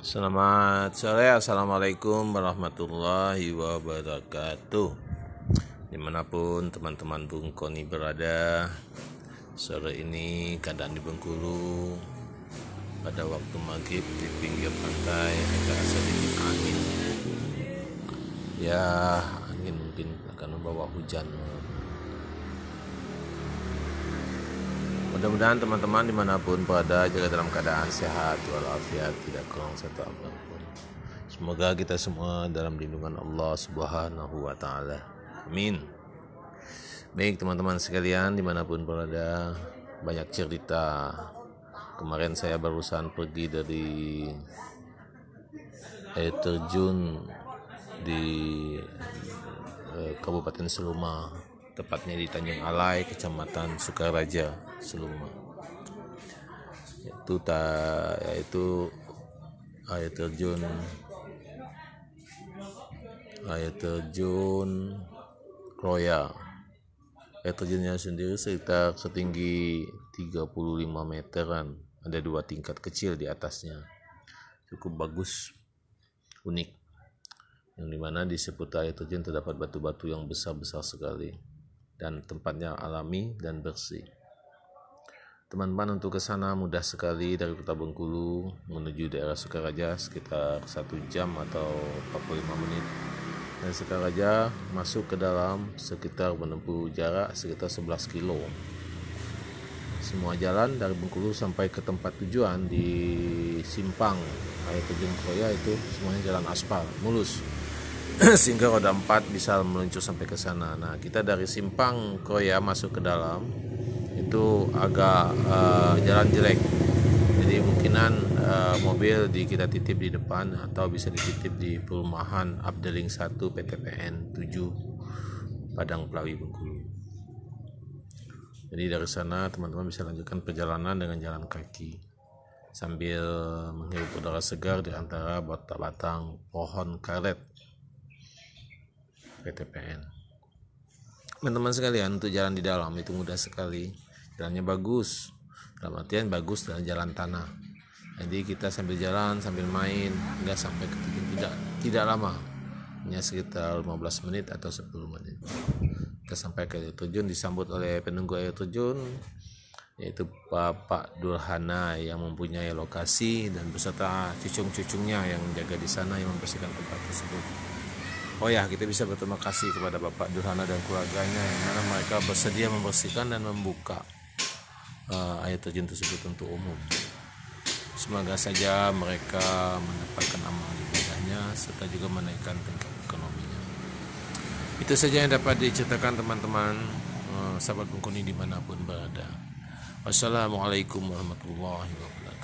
Selamat sore, Assalamualaikum warahmatullahi wabarakatuh. Di mana pun teman-teman Bung Koni berada Sore ini keadaan di Bengkulu. Pada waktu maghrib di pinggir pantai agak sedikit angin. Ya angin mungkin akan membawa hujan Mudah-mudahan teman-teman di mana pun berada jaga dalam keadaan sehat walafiat tidak kurang satu apa pun. Semoga kita semua dalam lindungan Allah Subhanahu wa Ta'ala. Amin. Baik teman-teman sekalian di mana pun berada banyak cerita. Kemarin saya barusan pergi dari air terjun di eh, Kabupaten Seluma tepatnya di Tanjung Alai, Kecamatan Sukaraja, Seluma. Itu tak yaitu air terjun air terjun Kroya. Air terjunnya sendiri sekitar setinggi 35 meteran. Ada dua tingkat kecil di atasnya. Cukup bagus, unik. Yang di mana di seputar air terjun terdapat batu-batu yang besar-besar sekali dan tempatnya alami dan bersih. Teman-teman untuk ke sana mudah sekali dari Kota Bengkulu menuju daerah Sukaraja sekitar satu jam atau 45 menit. Dan Sukaraja masuk ke dalam sekitar menempuh jarak sekitar 11 kilo. Semua jalan dari Bengkulu sampai ke tempat tujuan di Simpang air terjun Kroya itu semuanya jalan aspal mulus sehingga roda empat bisa meluncur sampai ke sana. Nah, kita dari simpang Koya masuk ke dalam itu agak uh, jalan jelek. Jadi mungkinan uh, mobil di kita titip di depan atau bisa dititip di perumahan Abdeling 1 PTPN 7 Padang Pelawi Bengkulu. Jadi dari sana teman-teman bisa lanjutkan perjalanan dengan jalan kaki sambil menghirup udara segar di antara batang-batang pohon karet PTPN teman-teman sekalian untuk jalan di dalam itu mudah sekali jalannya bagus. Dalam artian bagus dalam jalan tanah. Jadi kita sambil jalan sambil main nggak sampai ke tujuan tidak tidak lama. Hanya sekitar 15 menit atau 10 menit. Kita sampai ke air terjun disambut oleh penunggu air terjun yaitu Bapak Durhana yang mempunyai lokasi dan beserta cucung-cucungnya yang menjaga di sana yang membersihkan tempat tersebut. Oh ya kita bisa berterima kasih kepada Bapak Durhana dan keluarganya yang mana mereka bersedia membersihkan dan membuka uh, air terjun tersebut untuk umum. Semoga saja mereka mendapatkan amal ibadahnya serta juga menaikkan tingkat ekonominya. Itu saja yang dapat diceritakan teman-teman. Uh, sahabat bungkuni di mana pun berada. Wassalamualaikum warahmatullahi wabarakatuh